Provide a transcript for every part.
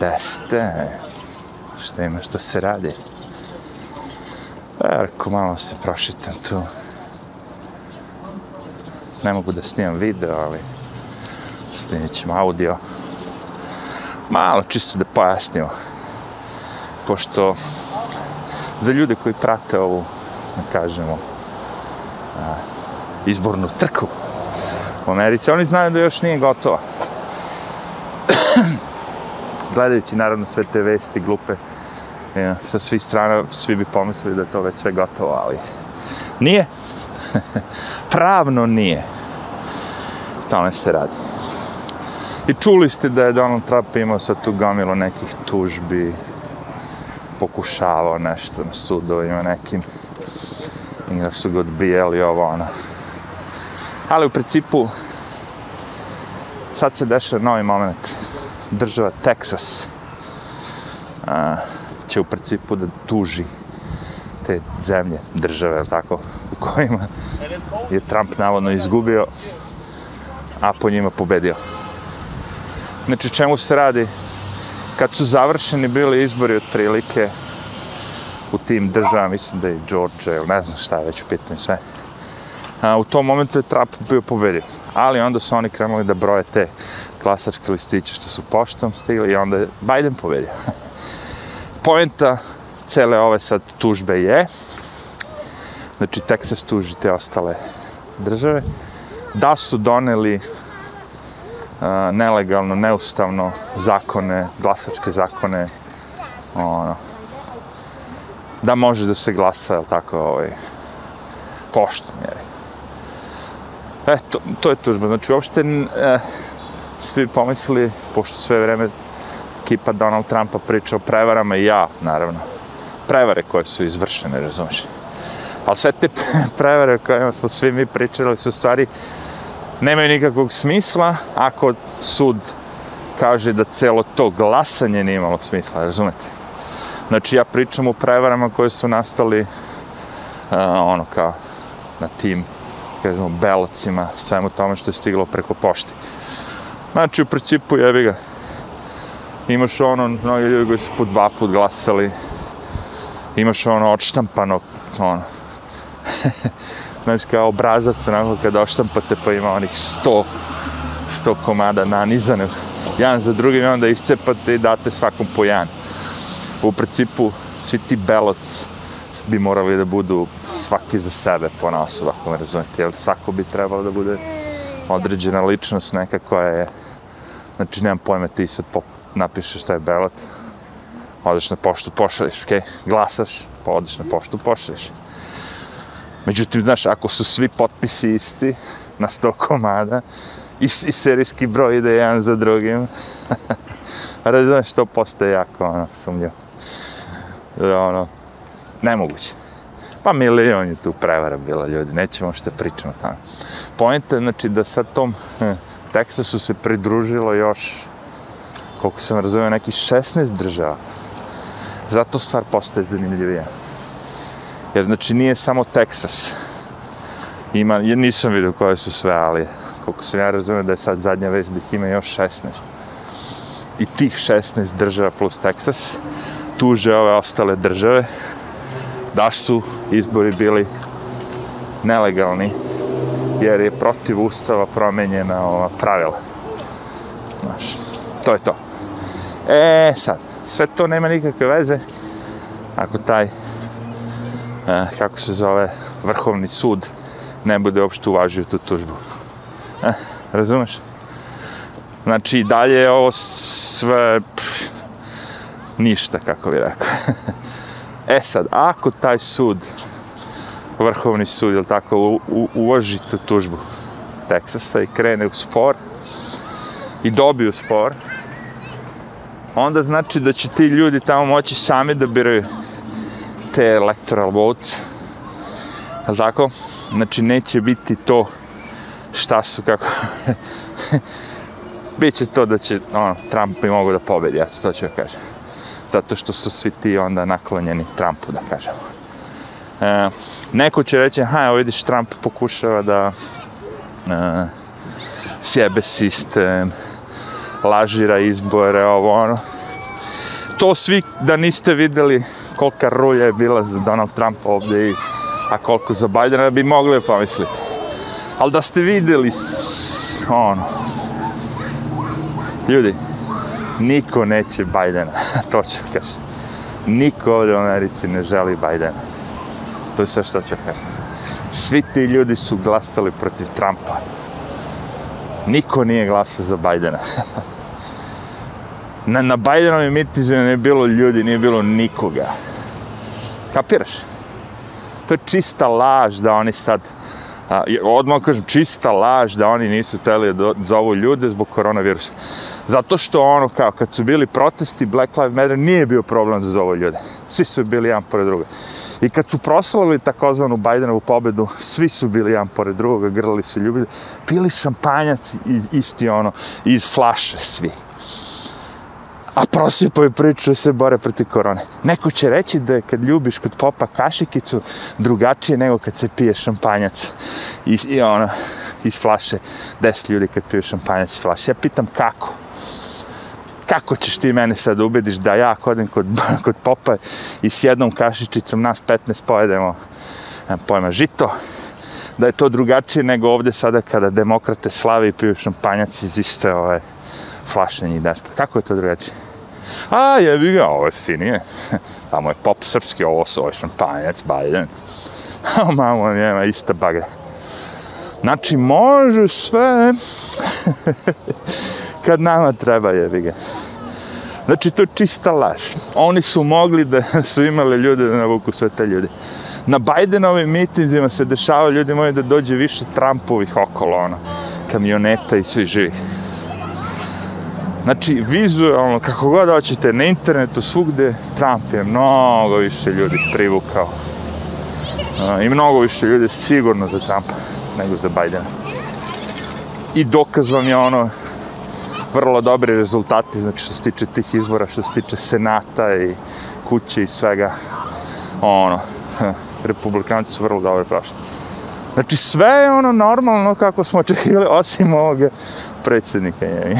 Da ste? Šta ima, šta se radi? Erko, malo se prošetam tu. Ne mogu da snimam video, ali snimit ćemo audio. Malo čisto da pojasnimo. Pošto za ljude koji prate ovu, ne kažemo, izbornu trku u Americi, oni znaju da još nije gotova gledajući naravno sve te vesti glupe je, sa svih strana, svi bi pomislili da je to već sve gotovo, ali nije. Pravno nije. Tome se radi. I čuli ste da je Donald Trump imao sa tu gomilo nekih tužbi, pokušavao nešto na sudovima nekim i da su ga odbijali ovo ono. Ali u principu, sad se dešava novi moment država Texas a, će u principu da tuži te zemlje, države, tako, u kojima je Trump navodno izgubio, a po njima pobedio. Znači, čemu se radi? Kad su završeni bili izbori otprilike u tim državama, mislim da je Georgia ili ne znam šta je već u pitanju sve, a, u tom momentu je Trump bio pobedio. Ali onda su oni krenuli da broje te glasačke listiće što su poštom stigli i onda je Biden pobedio. Poenta cele ove sad tužbe je, znači Texas tuži te ostale države, da su doneli a, nelegalno, neustavno zakone, glasačke zakone, ono, da može da se glasa, tako, ovaj, poštom, jer je. E, to, to je tužba. Znači, uopšte e, svi pomislili, pošto sve vreme ekipa Donald Trumpa priča o prevarama i ja, naravno, prevare koje su izvršene, razumiješ? Ali sve te prevare o kojima smo svi mi pričali su stvari nemaju nikakvog smisla ako sud kaže da celo to glasanje nije imalo smisla, razumete? Znači, ja pričam o prevarama koje su nastali uh, ono kao na tim kažemo, belocima, svemu tome što je stiglo preko pošte. Znači, u principu, jebi ga, imaš ono, mnogi ljudi koji su po dva put glasali, imaš ono, odštampano, ono, znači, kao obrazac, onako, kada oštampate, pa ima onih sto, sto komada nanizanih, jedan za drugim, onda iscepate i date svakom po jedan. U principu, svi ti beloci, bi morali da budu svaki za sebe po nas, ako me razumete, jer svako bi trebalo da bude određena ličnost, neka koja je, znači nemam pojma, ti sad pop, napišeš taj belot, odeš na poštu, pošališ, okej, okay? glasaš, pa odeš na poštu, pošališ. Međutim, znaš, ako su svi potpisi isti, na sto komada, i, i serijski broj ide jedan za drugim, razumeš, to postoje jako, ono, sumnjivo. Da, ono, Nemoguće. Pa milion je tu prevara bila ljudi, nećemo što pričamo tamo. Pojenta je znači da sa tom eh, Teksasu se pridružilo još, koliko sam razumio, neki 16 država. Zato stvar postaje zanimljivija. Jer znači nije samo Teksas. Ima, ja nisam vidio koje su sve, ali koliko sam ja razumio da je sad zadnja vez da ih ima još 16. I tih 16 država plus Teksas tuže ove ostale države, da su izbori bili nelegalni jer je protiv ustava promenjena ova pravila. Znaš, to je to. E, sad, sve to nema nikakve veze ako taj, e, kako se zove, vrhovni sud ne bude uopšte uvažio tu tužbu. E, razumeš? Znači, dalje je ovo sve pff, ništa, kako bi rekao. E sad, ako taj sud, vrhovni sud, jel tako, uvoži tu tužbu Teksasa i krene u spor i dobiju spor, onda znači da će ti ljudi tamo moći sami da biraju te electoral votes. Jel tako? Znači, neće biti to šta su, kako... Biće to da će, ono, Trump i mogu da pobedi, ja to ću da kažem zato što su svi ti onda naklonjeni Trumpu, da kažemo. E, neko će reći, ha, evo vidiš, Trump pokušava da e, sjebe sistem, lažira izbore, ovo ono. To svi da niste videli kolika rulja je bila za Donald Trump ovdje i a koliko za Bidena bi mogli pomisliti. Ali da ste videli, ono, ljudi, Niko neće Bajdena, to ću kaži. Niko ovdje u Americi ne želi Bajdena. To je sve što ću kaži. Svi ti ljudi su glasali protiv Trumpa. Niko nije glasao za Bajdena. Na, na Bajdenovi mitiži nije bilo ljudi, nije bilo nikoga. Kapiraš? To je čista laž da oni sad... A, odmah kažem, čista laž da oni nisu teli da zovu ljude zbog koronavirusa. Zato što ono, kao, kad su bili protesti Black Lives Matter, nije bio problem da zovu ljude. Svi su bili jedan pored druga. I kad su proslavili takozvanu Bidenovu pobedu, svi su bili jedan pored drugoga, grlili se ljubili, pili šampanjac iz, isti ono, iz flaše svi a prosipo i priču se bore proti korone. Neko će reći da je kad ljubiš kod popa kašikicu drugačije nego kad se pije šampanjac i, i ono, iz flaše. Deset ljudi kad pije šampanjac iz flaše. Ja pitam kako? Kako ćeš ti mene sad ubediš da ja hodim kod, kod popa i s jednom kašičicom nas 15 pojedemo nema pojma, žito, da je to drugačije nego ovde sada kada demokrate slave i piju šampanjac iz iste ove, ovaj, flašenji desno. Kako je to drugačije? A, jebi ga, ovo je finije. Tamo je pop srpski, ovo su ovo šampanjec, Biden. A mamo, njema, ista bagre. Znači, može sve kad nama treba, jebi ga. Znači, to je čista laž. Oni su mogli da su imali ljude da navuku sve te ljude. Na Bidenovim mitinzima se dešava ljudi moji da dođe više Trumpovih okolo, ono, kamioneta i svi živih. Znači, vizualno, kako god hoćete, na internetu, svugde, Trump je mnogo više ljudi privukao. I mnogo više ljudi sigurno za Trumpa nego za Bajdena. I dokaz vam je ono, vrlo dobri rezultati, znači što se tiče tih izbora, što se tiče senata i kuće i svega. Ono, republikanci su vrlo dobro prošli. Znači sve je ono normalno kako smo očekivali, osim ovog predsjednika. Je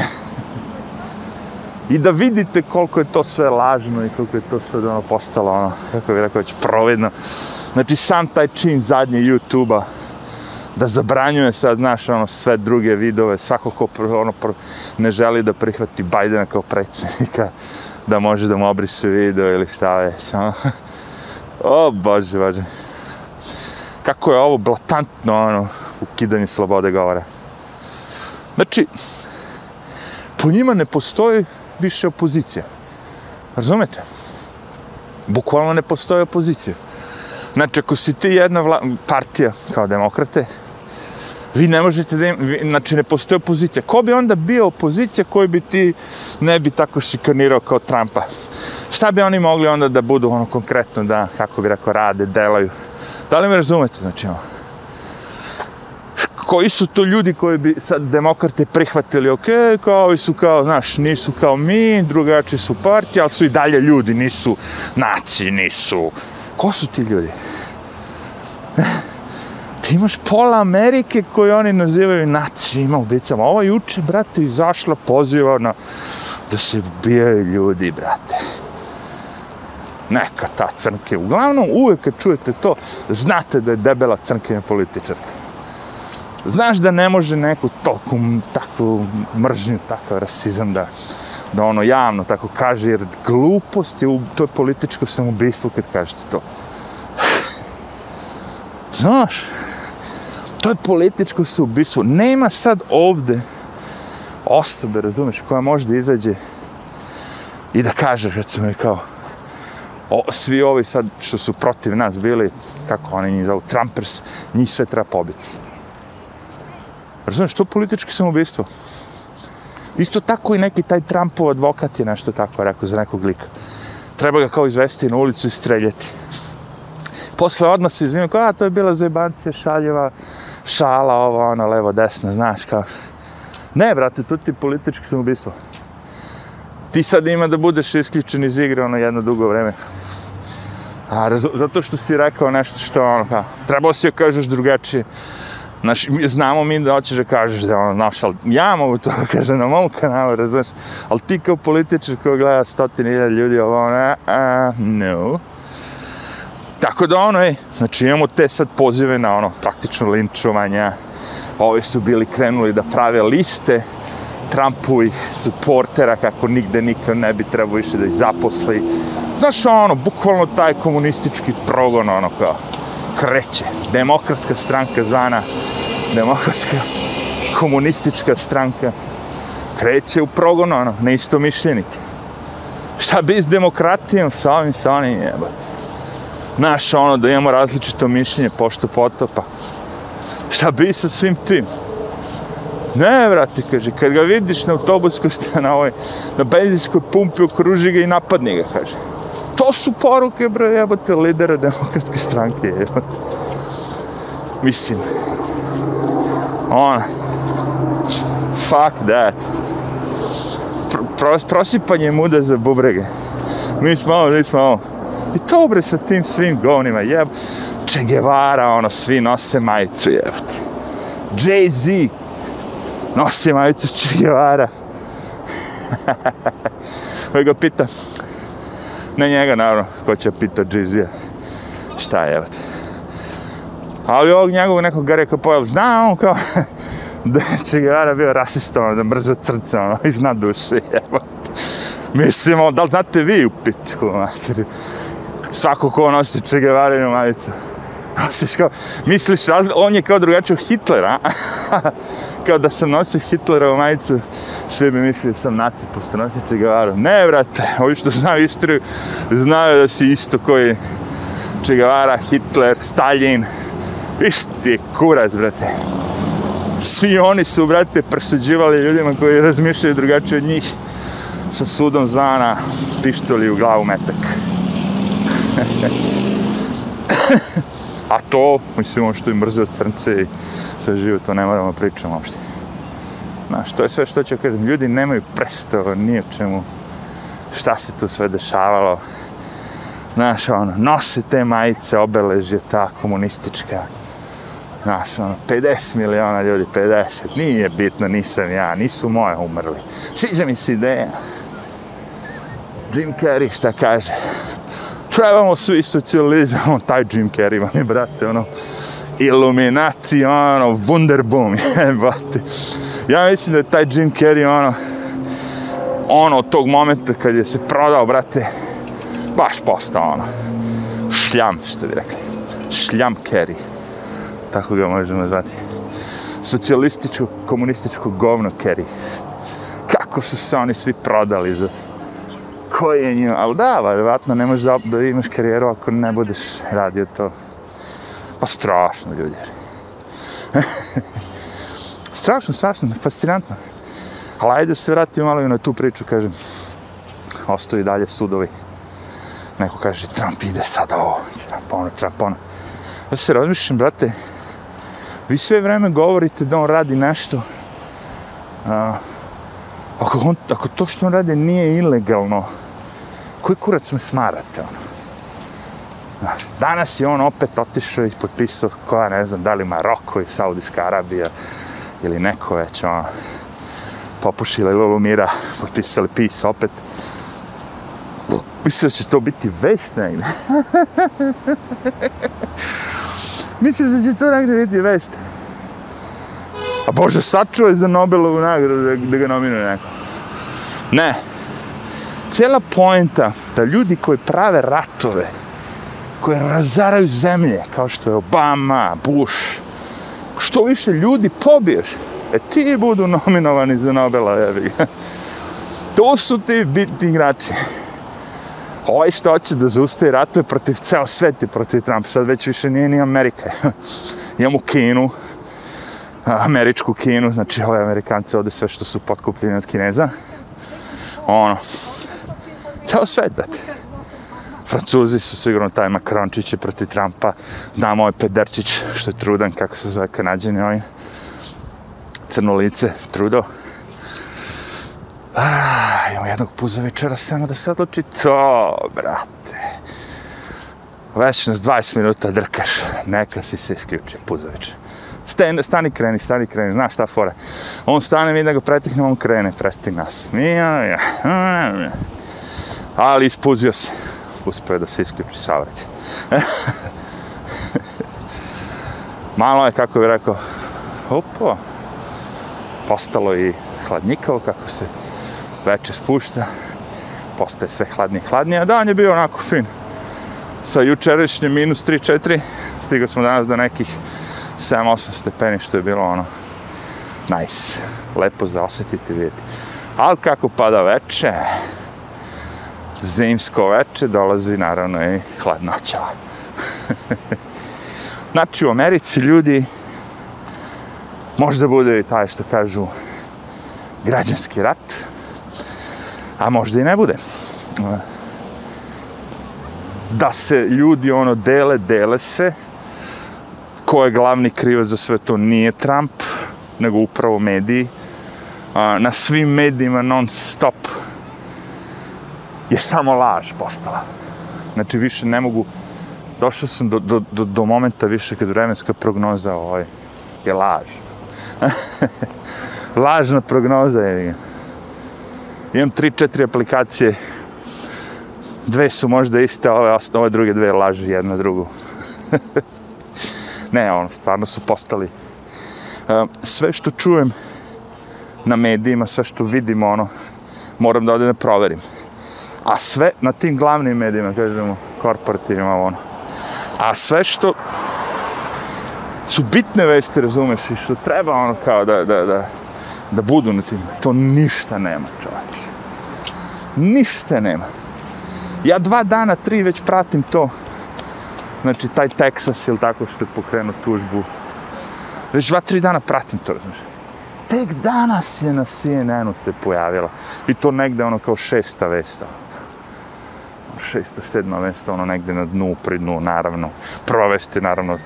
i da vidite koliko je to sve lažno i koliko je to sve ono postalo ono, kako bi rekao, već provedno. Znači sam taj čin zadnje YouTube-a da zabranjuje sad, znaš, ono, sve druge vidove, svako ko pr, ono, pr, ne želi da prihvati Bajdena kao predsjednika, da može da mu obrisu video ili šta već, ono. O, Bože, Bože. Kako je ovo blatantno, ono, ukidanje slobode govora. Znači, po njima ne postoji više opozicije. Razumete? Bukvalno ne postoje opozicija. Znači, ako si ti jedna vla... partija kao demokrate, vi ne možete da im... Vi... Znači, ne postoje opozicija. Ko bi onda bio opozicija koju bi ti ne bi tako šikanirao kao Trumpa? Šta bi oni mogli onda da budu ono konkretno da, kako bi rekao, rade, delaju? Da li me razumete? Znači, ono, koji su to ljudi koji bi sad demokrate prihvatili, ok, kao ovi su kao, znaš, nisu kao mi, drugačiji su partije, ali su i dalje ljudi, nisu naci, nisu. Ko su ti ljudi? Ti imaš pola Amerike koje oni nazivaju naci, ima ubicama. Ova juče, brate, izašla poziva na da se ubijaju ljudi, brate. Neka ta crnke. Uglavnom, uvek kad čujete to, znate da je debela crnke političarka znaš da ne može neku toku, takvu mržnju, takav rasizam da, da ono javno tako kaže, jer glupost je u toj političkoj samobistvu kad kažete to. znaš, to je političko samobistvo. Nema sad ovde osobe, razumeš, koja može da izađe i da kaže, recimo, kao, o, svi ovi sad što su protiv nas bili, kako oni njih zavu, Trumpers, njih sve treba pobiti. Razumiješ, to politički samobistvo. Isto tako i neki taj Trumpov advokat je nešto tako rekao za nekog lika. Treba ga kao izvesti na ulicu i streljati. Posle odmah se izvinio, kao, a, to je bila zajbancija šaljeva, šala, ovo, ono, levo, desno, znaš, kao. Ne, brate, to ti politički samobistvo. Ti sad ima da budeš isključen iz igre, ono, jedno dugo vreme. A, razo, zato što si rekao nešto što, ono, kao, trebao si joj kažeš drugačije. Znaš, znamo mi da hoćeš da kažeš da ono, znaš, ali ja mogu to kažem na mom kanalu, razumiješ, ali ti kao političar koji gleda stotine ilja ljudi, ovo ono, a, no. Tako da ono, ej, znači imamo te sad pozive na ono, praktično linčovanja, ovi su bili krenuli da prave liste Trumpovih suportera kako nigde nikad ne bi trebao više da ih zaposli. Znaš, ono, bukvalno taj komunistički progon, ono, kao, kreće. Demokratska stranka zvana demokratska komunistička stranka kreće u progon, ono, na isto mišljenike. Šta bi s demokratijom, sa ovim, sa onim jebati? Naš, ono, da imamo različito mišljenje, pošto potopa. Šta bi sa svim tim? Ne, vrati, kaže, kad ga vidiš na autobuskoj stanovoj, na benzinskoj pumpi, okruži ga i napadni ga, kaže to su poruke, bre, jebate, lidera demokratske stranke, jebate. Mislim, ona, fuck that. Pr pros prosipanje muda za bubrege. Mi smo ovo, mi smo ovo. I to, bre, sa tim svim govnima, jeb, Che Guevara, ono, svi nose majicu, jebate. Jay-Z, nosi majicu Che Guevara. Ovo ga pitam, Ne njega, naravno, ko će pito Džizija. Šta je, evo te. Ali ovog njegovog nekog ga rekao pojel, zna on kao... Da je Che Guevara bio rasistom, ono, da mrze crce, ono, izna duše, evo te. Mislim, ono, da li znate vi u pičku, materi? Svako ko nosi Che Guevara i nomadica. Nosiš kao, misliš, razli... on je kao drugačiju Hitlera, kada sam nosio Hitlerovu majicu, svi bi mislili da sam nacist, posto nosio Che Guevara. Ne, vrate, ovi što znaju istoriju, znaju da si isto koji Che Guevara, Hitler, Stalin. Isti je kurac, brate. Svi oni su, brate, prosuđivali ljudima koji razmišljaju drugačije od njih sa sudom zvana pištoli u glavu metak. A to, mislim, ono što je mrze od srce i sve žive, to ne moramo pričati uopšte. Znaš, to je sve što ću kažem. Ljudi nemaju prestao nije čemu šta se tu sve dešavalo. Znaš, ono, nose te majice, obeležje ta komunistička. Znaš, ono, 50 miliona ljudi, 50. Nije bitno, nisam ja, nisu moje umrli. Sviđa mi se ideja. Jim Carrey šta kaže? trebamo svi socijalizam, on taj Jim Carrey vam je, brate, ono, iluminaci, ono, wunderboom, jebate. Ja mislim da je taj Jim Carrey, ono, ono, od tog momenta kad je se prodao, brate, baš postao, ono, šljam, što bi rekli, šljam Carrey, tako ga možemo zvati. Socijalističko, komunističko govno Carrey. Kako su se oni svi prodali za, koji je njima, ali da, vjerovatno ne možeš da imaš karijeru ako ne budeš radio to. Pa strašno, ljudi. strašno, strašno, fascinantno. Ali ajde se vratim malo i na tu priču, kažem. Ostoji dalje sudovi. Neko kaže, Trump ide sad ovo. Trump ono, Trump ono. Ja znači, se razmišljam, brate. Vi sve vreme govorite da on radi nešto. A, ako, on, ako to što on radi nije ilegalno, koji kurac me smarate, ono? Danas je on opet otišao i potpisao koja, ne znam, da li Maroko i Saudijska Arabija ili neko već, ono, popušila ili Lumira, potpisali pis opet. Mislim da će to biti vest negdje. Mislim da će to negdje biti vest. A Bože, sačuvaj za Nobelovu nagradu da, da ga nominuje neko. Ne, cela poenta da ljudi koji prave ratove, koje razaraju zemlje, kao što je Obama, Bush, što više ljudi pobiješ, e ti budu nominovani za Nobela, jevi To su ti bitni igrači. Ovaj što hoće da zaustaje ratove protiv ceo svet i protiv Trumpa, sad već više nije ni Amerika. Imamo Kinu, američku Kinu, znači ove Amerikanci ovde sve što su potkupljeni od Kineza. Ono, Ceo svet, brate. Francuzi su sigurno taj Makrončić je proti Trumpa. Znamo ovaj Pederčić, što je trudan, kako se zove kanadjeni ovaj. Crno lice, trudo. Ah, imamo jednog puza večera, samo da se odloči to, brate. Već nas 20 minuta drkaš, neka si se isključio puza večera. Stani, stani, kreni, stani, kreni, znaš šta fora. On stane, mi da ga pretihnemo, on krene, presti nas. Mija, mija, mija, mija ali ispuzio se. Uspio da se isključi savraćaj. Malo je, kako bih rekao, opo, postalo i hladnjikavo kako se veče spušta. Postaje sve hladnije i hladnije. Dan je bio onako fin. Sa jučerašnjem minus 3-4 stigao smo danas do nekih 7-8 stepeni, što je bilo ono nice. Lepo za osjetiti vidjeti. Ali kako pada veče, zimsko veče dolazi naravno i hladnoća. znači u Americi ljudi možda bude i taj što kažu građanski rat, a možda i ne bude. Da se ljudi ono dele, dele se. Ko je glavni krivo za sve to nije Trump, nego upravo mediji. Na svim medijima non stop je samo laž postala. Znači, više ne mogu... Došao sam do, do, do, do momenta više kad vremenska prognoza ovaj, je laž. Lažna prognoza je. Imam tri, četiri aplikacije. Dve su možda iste, ove, ove druge dve laži jedna drugu. ne, ono, stvarno su postali. Um, sve što čujem na medijima, sve što vidim, ono, moram da ovdje ne proverim a sve na tim glavnim medijima, kažemo, korporativima, ono. A sve što su bitne vesti, razumeš, i što treba, ono, kao da, da, da, da budu na tim, to ništa nema, čovječ. Ništa nema. Ja dva dana, tri već pratim to. Znači, taj Texas ili tako što je pokrenuo tužbu. Već dva, tri dana pratim to, razumiješ. Tek danas je na CNN-u se pojavila. I to negde ono kao šesta vesta. Ono šesta, sedma mesta, ono negde na dnu, pri dnu, naravno. Prva vest je, naravno,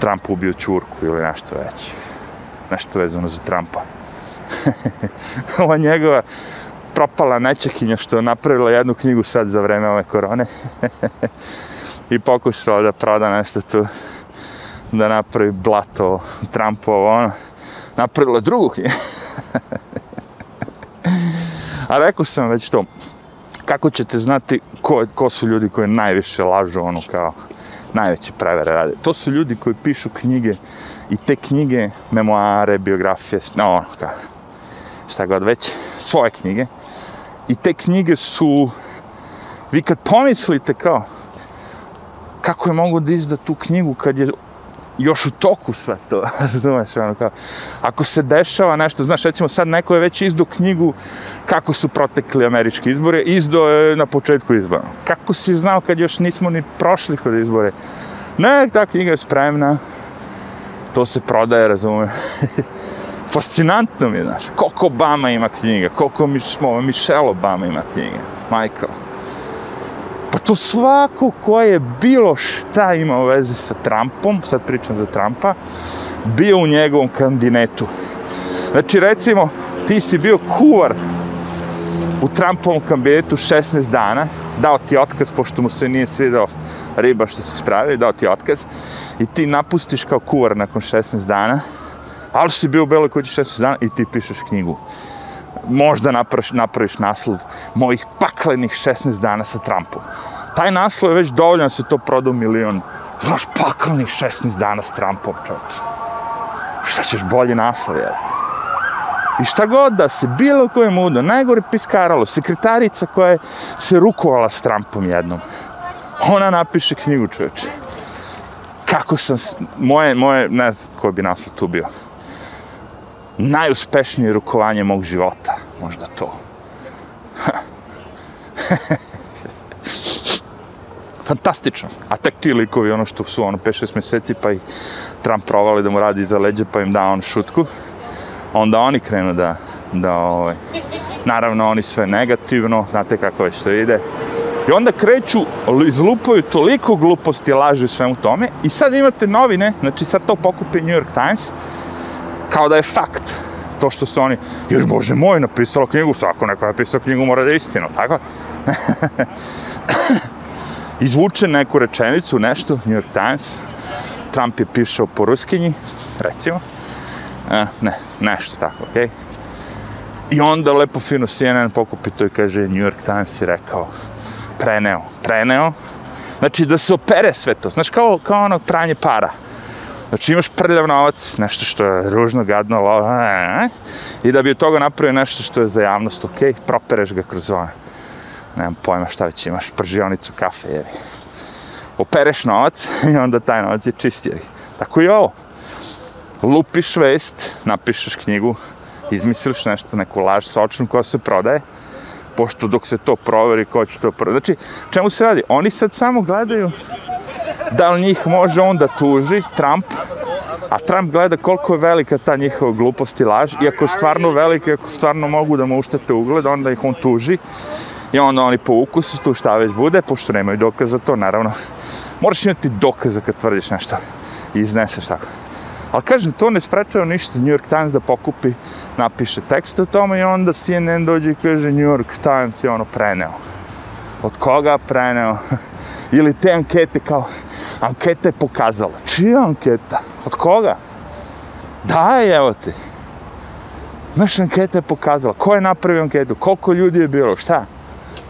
Trump ubio čurku ili nešto već. Nešto vezano za Trumpa. Ova njegova propala nečekinja što je napravila jednu knjigu sad za vreme ove korone. I pokušala da proda nešto tu, da napravi blato Trumpovo, ono. Napravila drugu knjigu. A rekao sam već to, kako ćete znati ko, ko su ljudi koji najviše lažu, ono kao najveće prevere rade. To su ljudi koji pišu knjige i te knjige, memoare, biografije, no, ono kao, šta god već, svoje knjige. I te knjige su, vi kad pomislite kao, kako je mogo da izda tu knjigu kad je još u toku sve to, razumeš, ono kao, ako se dešava nešto, znaš, recimo sad neko je već izdo knjigu kako su protekli američki izbore, izdo je na početku izbora. Kako si znao kad još nismo ni prošli kod izbore? Ne, ta knjiga je spremna, to se prodaje, razumeš. Fascinantno mi je, znaš, koliko Obama ima knjiga, koliko Michelle Obama ima knjiga, Michael. Pa to svako ko je bilo šta ima u vezi sa Trumpom, sad pričam za Trumpa, bio u njegovom kabinetu. Znači, recimo, ti si bio kuvar u Trumpovom kabinetu 16 dana, dao ti otkaz, pošto mu se nije svidao riba što se spravio, dao ti otkaz, i ti napustiš kao kuvar nakon 16 dana, ali si bio u Beloj kući 16 dana i ti pišeš knjigu možda napraviš, napraviš naslov mojih paklenih 16 dana sa Trumpom. Taj naslov je već dovoljno da se to proda milion. Znaš, paklenih 16 dana sa Trumpom, čovječe. Šta ćeš bolje naslov, jel? I šta god da se, bilo ko je mudo, najgore piskaralo, sekretarica koja je se rukovala s Trumpom jednom, ona napiše knjigu, čovječe. Kako sam, moje, moje, ne znam ko bi naslov tu bio najuspešnije rukovanje mog života. Možda to. Fantastično. A tek ti likovi, ono što su ono 5-6 mjeseci, pa i Trump provali da mu radi iza leđa, pa im da on šutku. Onda oni krenu da, da ovaj, naravno oni sve negativno, znate kako već to ide. I onda kreću, izlupaju toliko gluposti, laže svemu tome. I sad imate novine, znači sad to pokupe New York Times, kao da je fakt to što su oni, jer Bože moj, napisalo knjigu, svako neko je napisao knjigu, mora da je istina, tako? Izvuče neku rečenicu, nešto, New York Times, Trump je pišao po ruskinji, recimo, e, ne, nešto tako, okej? Okay? I onda lepo fino CNN pokupi to i kaže, New York Times je rekao, preneo, preneo, znači da se opere sve to, znaš, kao, kao ono pranje para, Znači imaš prljav novac, nešto što je ružno, gadno, lo, a, a, a, i da bi od toga napravio nešto što je za javnost ok, propereš ga kroz ono, nemam pojma šta već imaš, pržionicu, kafe, jevi. Opereš novac i onda taj novac je čist, jevi. Tako i ovo. Lupiš vest, napišeš knjigu, izmisliš nešto, neku laž sa očinom koja se prodaje, pošto dok se to proveri, ko će to prodati. Znači, čemu se radi? Oni sad samo gledaju da li njih može onda tuži, Trump, a Trump gleda koliko je velika ta njihova glupost i laž, i ako je stvarno velika, ako stvarno mogu da mu uštete ugled, onda ih on tuži, i onda oni po ukusu tu šta već bude, pošto nemaju dokaza to, naravno, moraš imati dokaza kad tvrdiš nešto i izneseš tako. Ali kažem, to ne sprečava ništa New York Times da pokupi, napiše tekst o tome i onda CNN dođe i kaže New York Times je ono preneo. Od koga preneo? ili te ankete kao anketa je pokazala. Čija anketa? Od koga? Da, evo te. Naša anketa je pokazala. Ko je napravio anketu? Koliko ljudi je bilo? Šta?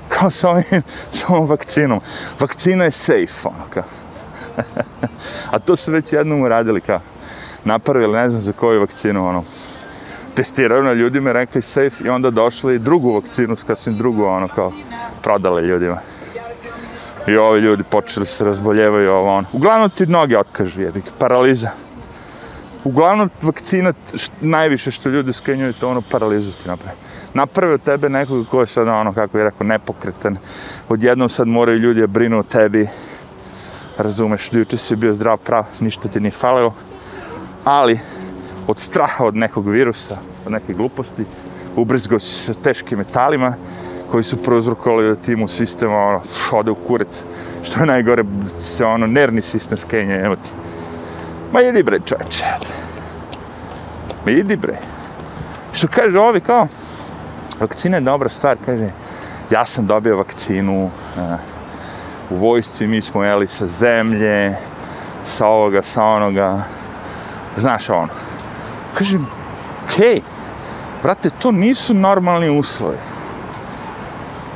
Kao s ovim, s ovom vakcinom. Vakcina je safe, ono kao. A to su već jednom uradili, kao. Napravili, ne znam za koju vakcinu, ono. Testiraju na ljudima i rekli safe i onda došli i drugu vakcinu, kao su im drugu, ono, kao, prodali ljudima i ovi ljudi počeli se razboljevaju ovo ono. Uglavnom ti noge otkažu jebik, paraliza. Uglavnom vakcina, št, najviše što ljudi skrenjuju, to ono paralizu ti napravi. Napravi od tebe nekog ko je sad ono, kako je rekao, nepokretan. Odjednom sad moraju ljudi brinu o tebi. Razumeš, ljuče si bio zdrav, prav, ništa ti nije falilo. Ali, od straha od nekog virusa, od neke gluposti, ubrzgao si sa teškim metalima, koji su prozrukovali da tim u sistem ono, ode u kurec. Što je najgore, se ono, nerni sistem skenje, evo ti. Ma idi bre, čoveče. Ma idi bre. Što kaže ovi, kao, vakcina je dobra stvar, kaže, ja sam dobio vakcinu, a, e, u vojsci mi smo jeli sa zemlje, sa ovoga, sa onoga, znaš ono. Kažem, okej, okay, brate, to nisu normalni uslovi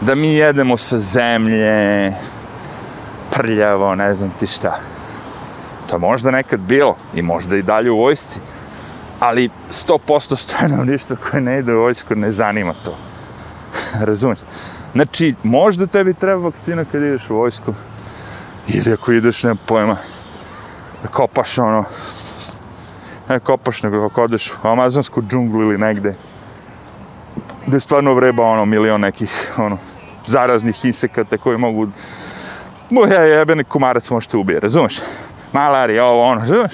da mi jedemo sa zemlje, prljavo, ne znam ti šta. To možda nekad bilo i možda i dalje u vojsci, ali 100% stanovništva koje ne ide u vojsku ne zanima to. Razumiješ? Znači, možda tebi treba vakcina kad ideš u vojsku, ili ako ideš, nema pojma, da kopaš ono, ne kopaš nego ako odeš u amazonsku džunglu ili negde, gde stvarno vreba ono milion nekih ono zaraznih insekata koji mogu moja jebeni komarac može te ubije, razumeš? Malarija, ovo ono, razumeš?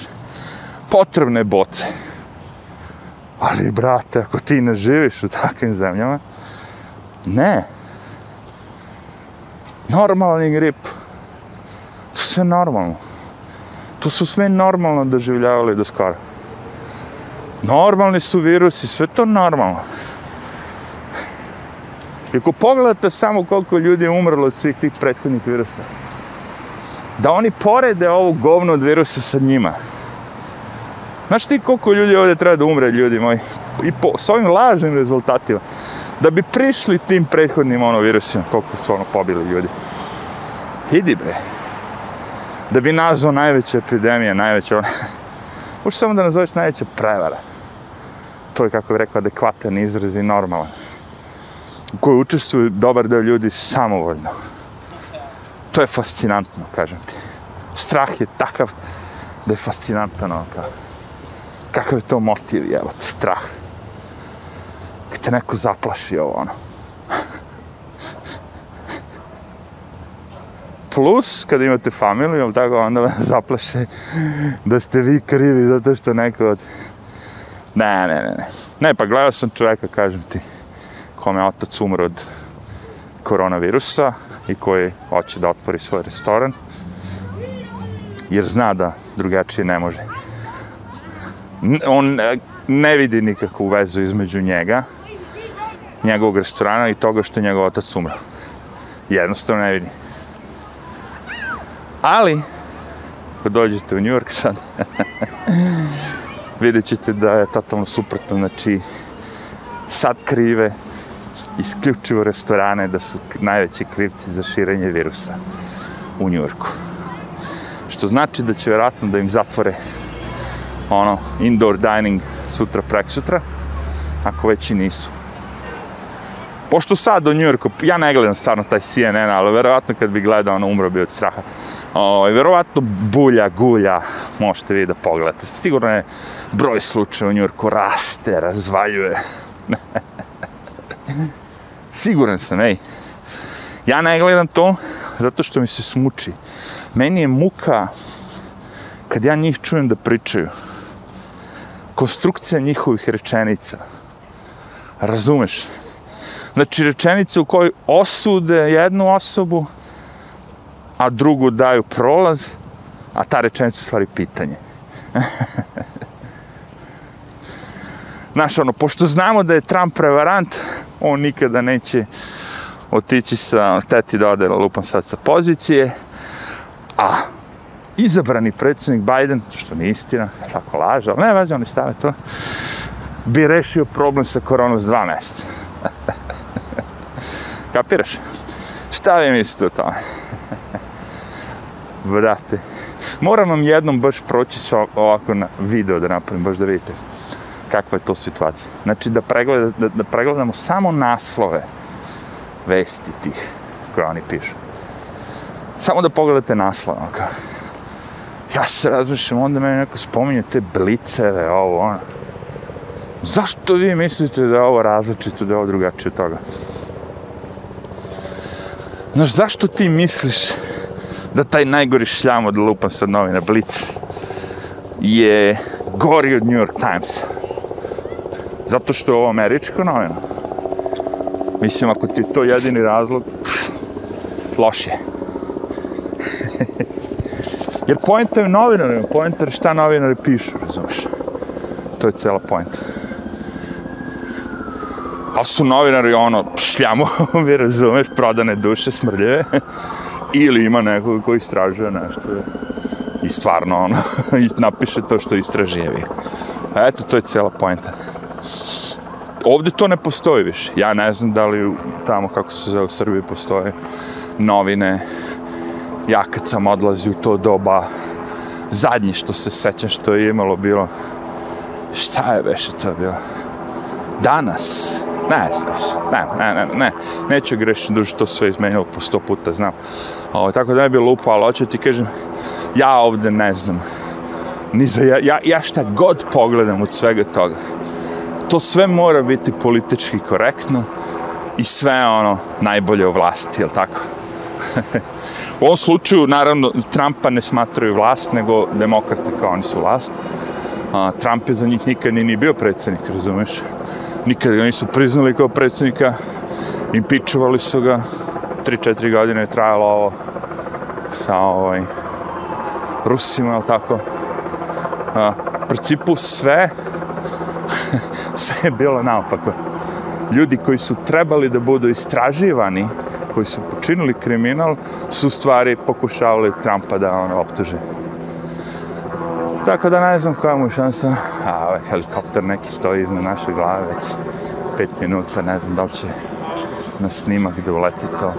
Potrebne boce. Ali, brate, ako ti ne živiš u takvim zemljama, ne. Normalni grip. To sve normalno. To su sve normalno doživljavali do skoro. Normalni su virusi, sve to normalno. I ako pogledate samo koliko ljudi je umrlo od svih tih prethodnih virusa, da oni porede ovo govno od virusa sa njima. Znaš ti koliko ljudi ovdje treba da umre, ljudi moji? I po, s ovim lažnim rezultatima. Da bi prišli tim prethodnim ono virusima, koliko su ono pobili ljudi. Idi bre. Da bi nazvao najveća epidemija, najveća ona... Možeš samo da nazoveš najveća prevara. To je, kako bih rekao, adekvatan izraz i normalan u kojoj učestvuju dobar deo ljudi samovoljno. To je fascinantno, kažem ti. Strah je takav da je fascinantan ono kao. Kakav je to motiv, jevo, strah. Kad te neko zaplaši ovo, ono. Plus, kad imate familiju, tako, onda vas zaplaše da ste vi krivi zato što neko od... Ne, ne, ne, ne. Ne, pa gledao sam čoveka, kažem ti kome otac umro od koronavirusa i koji hoće da otvori svoj restoran jer zna da drugačije ne može. On e, ne vidi nikakvu vezu između njega, njegovog restorana i toga što je njegov otac umro. Jednostavno ne vidi. Ali, ako dođete u New York sad, vidjet ćete da je totalno suprotno, znači, sad krive isključivo restorane da su najveći krivci za širenje virusa u Njujorku. Što znači da će vjerojatno da im zatvore ono, indoor dining sutra prek sutra, ako već i nisu. Pošto sad u Njujorku, ja ne gledam stvarno taj CNN, ali verovatno kad bi gledao, ono, umro bi od straha. O, ovaj, verovatno bulja, gulja, možete vi da pogledate. Sigurno je broj slučaja u Njujorku raste, razvaljuje. Siguran sam, ej. Ja ne gledam to zato što mi se smuči. Meni je muka kad ja njih čujem da pričaju. Konstrukcija njihovih rečenica. Razumeš? Znači, rečenica u kojoj osude jednu osobu, a drugu daju prolaz, a ta rečenica u stvari pitanje. Znaš, ono, pošto znamo da je Trump prevarant, on nikada neće otići sa teti da ode lupam sad sa pozicije, a izabrani predsjednik Biden, što nije istina, tako laže, ali ne vezi, oni stave to, bi rešio problem sa koronom s dva meseca. Kapiraš? Šta vi mislite o tome? Brate, moram vam jednom baš proći sa ovako na video da napravim, baš da vidite kakva je to situacija. Znači da, pregleda, da, da pregledamo samo naslove vesti tih koje oni pišu. Samo da pogledate naslov. Onka. Ja se razmišljam, onda me neko spominje te bliceve, ovo, ono. Zašto vi mislite da je ovo različito, da je ovo drugačije od toga? Znaš, zašto ti misliš da taj najgori šljam od lupan sad novina Blitz je gori od New York Timesa? Zato što je ovo američka novina. Mislim, ako ti je to jedini razlog, loše. Jer pojenta je novinarima, pojenta je šta novinari pišu, razumiješ. To je cela pojenta. Ali su novinari ono, šljamo, vi razumeš, prodane duše, smrljeve. Ili ima nekoga koji istražuje nešto. I stvarno ono, napiše to što istražuje. Eto, to je cela pojenta ovdje to ne postoji više. Ja ne znam da li tamo kako se zove u Srbiji postoje novine. Ja kad sam odlazio u to doba, zadnje što se sećam što je imalo bilo, šta je veše to bilo? Danas? Ne, znaš, ne, ne, ne, ne, neću grešiti duže, to sve izmenilo po sto puta, znam. O, tako da ne bi lupo, ali hoću ti kažem, ja ovdje ne znam, ni za, ja, ja, ja šta god pogledam od svega toga, to sve mora biti politički korektno i sve ono najbolje u vlasti, je tako? u ovom slučaju, naravno, Trumpa ne smatraju vlast, nego demokrate kao oni su vlast. A, Trump je za njih nikad ni bio predsjednik, razumeš? Nikad ga nisu priznali kao predsjednika, impičovali su ga. 3-4 godine je trajalo ovo sa ovaj, Rusima, je tako? A, principu sve sve je bilo naopako. Ljudi koji su trebali da budu istraživani, koji su počinili kriminal, su stvari pokušavali Trumpa da ono optuže. Tako da ne znam koja mu je šansa. A ovaj helikopter neki stoji iznad naše glave već pet minuta, ne znam da li će na snimak da uleti to.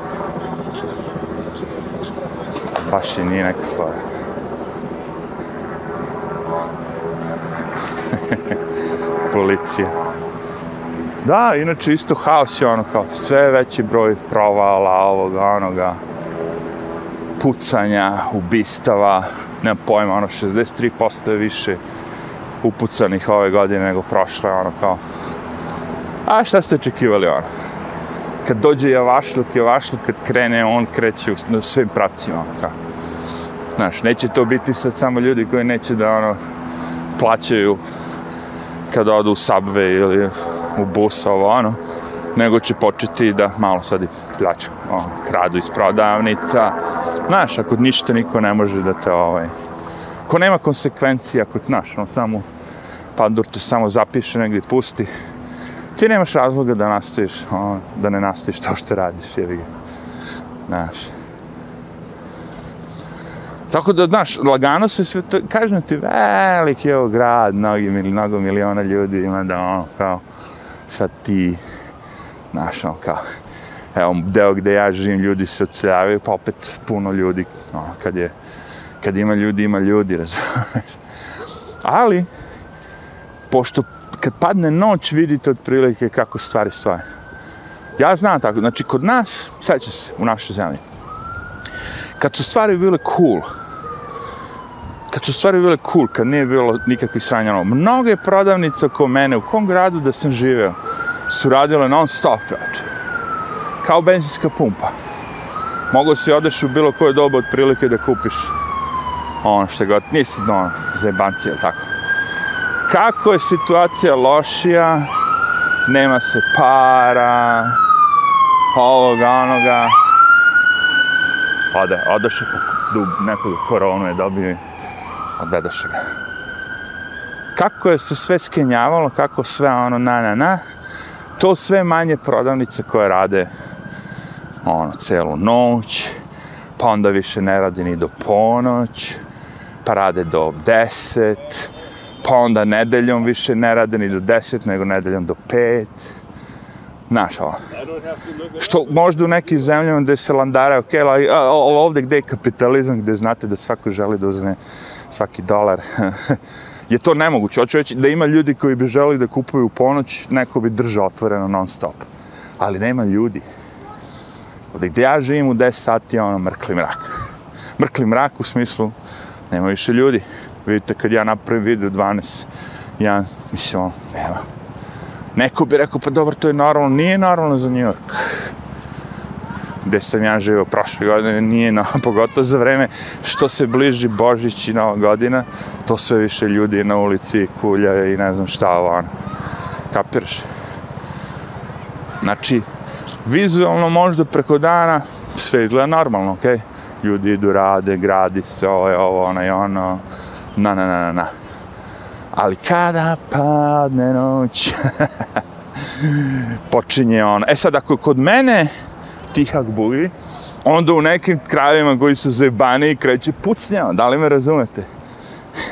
Baš i nije neka stvara. policije. Da, inače isto haos je ono kao sve veći broj provala ovoga onoga pucanja, ubistava, nemam pojma, ono 63% je više upucanih ove godine nego prošle, ono kao a šta ste očekivali ono? Kad dođe Javašluk, Javašluk kad krene, on kreće u, u svim pravcima, ono kao. Znaš, neće to biti sad samo ljudi koji neće da, ono, plaćaju kada odu u subway ili u bus ovo ono, nego će početi da malo sad i pljač, ono, kradu iz prodavnica. Znaš, ako ništa niko ne može da te ovaj... Ako nema konsekvencija, ako znaš, ono, samo pandur te samo zapiše negdje pusti, ti nemaš razloga da nastaviš, ono, da ne nastaviš to što radiš, jevi ga. Znaš. Tako da, znaš, lagano se sve to, kažem ti, veliki je ovo grad, mnogi, mnogo miliona ljudi ima da ono, kao, sad ti, znaš, ono, kao, evo, deo gde ja živim, ljudi se odsejavaju, pa opet puno ljudi, ono, kad je, kad ima ljudi, ima ljudi, razumiješ. Ali, pošto kad padne noć, vidite otprilike kako stvari stoje. Ja znam tako, znači, kod nas, sveća se, u našoj zemlji, kad su stvari bile cool, kad su stvari bile cool, kad nije bilo nikakvih sranja, ono, mnoge prodavnice oko mene, u kom gradu da sam živeo, su radile non stop, znači. Kao benzinska pumpa. Mogao si odeš u bilo koje doba od prilike da kupiš ono što god, nisi no, zajebanci, ili tako. Kako je situacija lošija, nema se para, ovoga, onoga. Ode, odeš je po dub, nekoga koronu je dobio odvedoše ga. Kako je se sve skenjavalo, kako sve ono na na na, to sve manje prodavnice koje rade ono, celu noć, pa onda više ne radi ni do ponoć, pa rade do 10, pa onda nedeljom više ne rade ni do 10, nego nedeljom do 5. Znaš, ovo. Što možda u nekim zemljama gde se landara, ok, ali ovdje gde je kapitalizam, gde znate da svako želi da uzme svaki dolar. je to nemoguće. Hoću reći da ima ljudi koji bi želi da kupuju u ponoć, neko bi držao otvoreno non stop. Ali nema ljudi. Od gdje ja živim u 10 sati, ono, mrkli mrak. Mrkli mrak u smislu, nema više ljudi. Vidite, kad ja napravim video 12, ja, mislim, ono, nema. Neko bi rekao, pa dobro, to je normalno. Nije normalno za New York gde sam ja živo prošle godine, nije na, pogotovo za vreme što se bliži Božić i Nova godina, to sve više ljudi na ulici, kulja i ne znam šta ovo, ono, kapiraš. Znači, vizualno možda preko dana sve izgleda normalno, okej? Okay? Ljudi idu rade, gradi se, ovo je ovo, ono i ono, na, na, na, na, na. Ali kada padne noć, počinje ono. E sad, ako kod mene, tihak buri, onda u nekim krajevima koji su zajebani i kreće pucnjava, da li me razumete?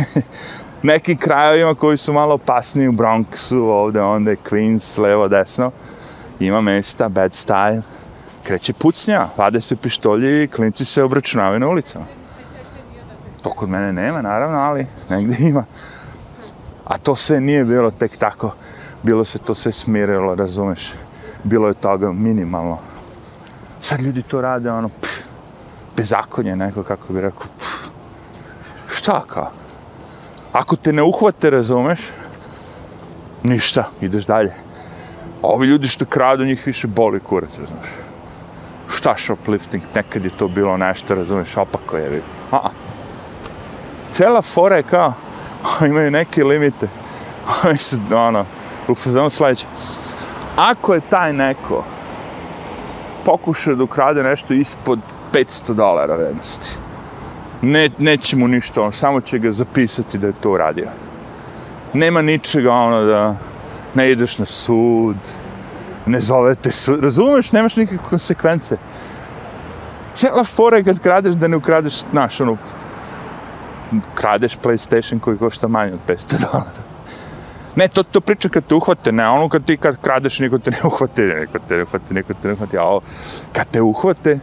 nekim krajevima koji su malo opasniji u Bronxu, ovde, onda je Queens, levo, desno, ima mesta, bad style, kreće pucnjava, vade se pištolji i klinci se obračunavaju na ulicama. To kod mene nema, naravno, ali negde ima. A to sve nije bilo tek tako. Bilo se to sve smirilo, razumeš? Bilo je toga minimalno. Sad ljudi to rade, ono, pff, bezakonje, neko kako bi rekao, pff, šta kao? Ako te ne uhvate, razumeš, ništa, ideš dalje. A ovi ljudi što kradu, njih više boli kurac, razumeš. Šta shoplifting, nekad je to bilo nešto, razumeš, opako je. A, a. Cela fora je kao, imaju neke limite. Oni su, ono, u fazonu sljedeće. Ako je taj neko, pokuša da ukrade nešto ispod 500 dolara vrednosti. Ne, neće mu ništa, on samo će ga zapisati da je to uradio. Nema ničega, ono, da ne ideš na sud, ne zovete sud, razumeš, nemaš nikakve konsekvence. Cijela fora je kad kradeš da ne ukradeš, znaš, ono, kradeš PlayStation koji košta manje od 500 dolara. Ne, to, to priča kad te uhvate, ne, ono kad ti kad kradeš, niko te ne uhvate, niko te ne uhvate, niko te ne uhvate, a ovo, kad te uhvate,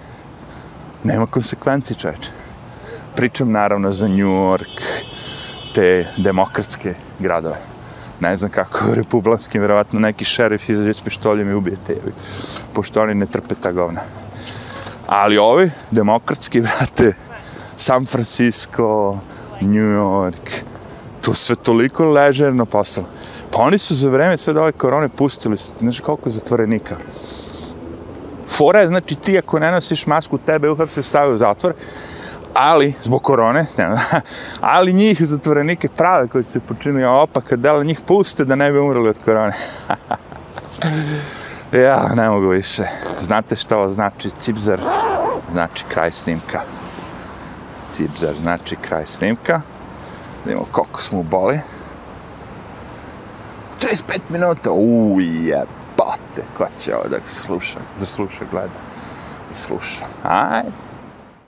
nema konsekvenci, čoveč. Pričam, naravno, za New York, te demokratske gradove. Ne znam kako, republanski, vjerovatno, neki šerif izađe s pištoljem i ubije te, pošto oni ne trpe ta govna. Ali ovi, demokratski, vrate, San Francisco, New York, tu sve toliko ležerno postalo. Pa oni su za vreme sve ove korone pustili, znaš koliko zatvorenika. Fora je, znači, ti ako ne nosiš masku, tebe uhap se stavio u zatvor, ali, zbog korone, ne, ali njih zatvorenike prave koji se počinu, ja opaka, dela njih puste da ne bi umrli od korone. ja, ne mogu više. Znate što ovo znači? Cipzar znači kraj snimka. Cipzar znači kraj snimka. Da imamo koliko smo u boli. 45 minuta, uje, pate, ko će ovo da sluša, da sluša, gleda, da sluša, ajde.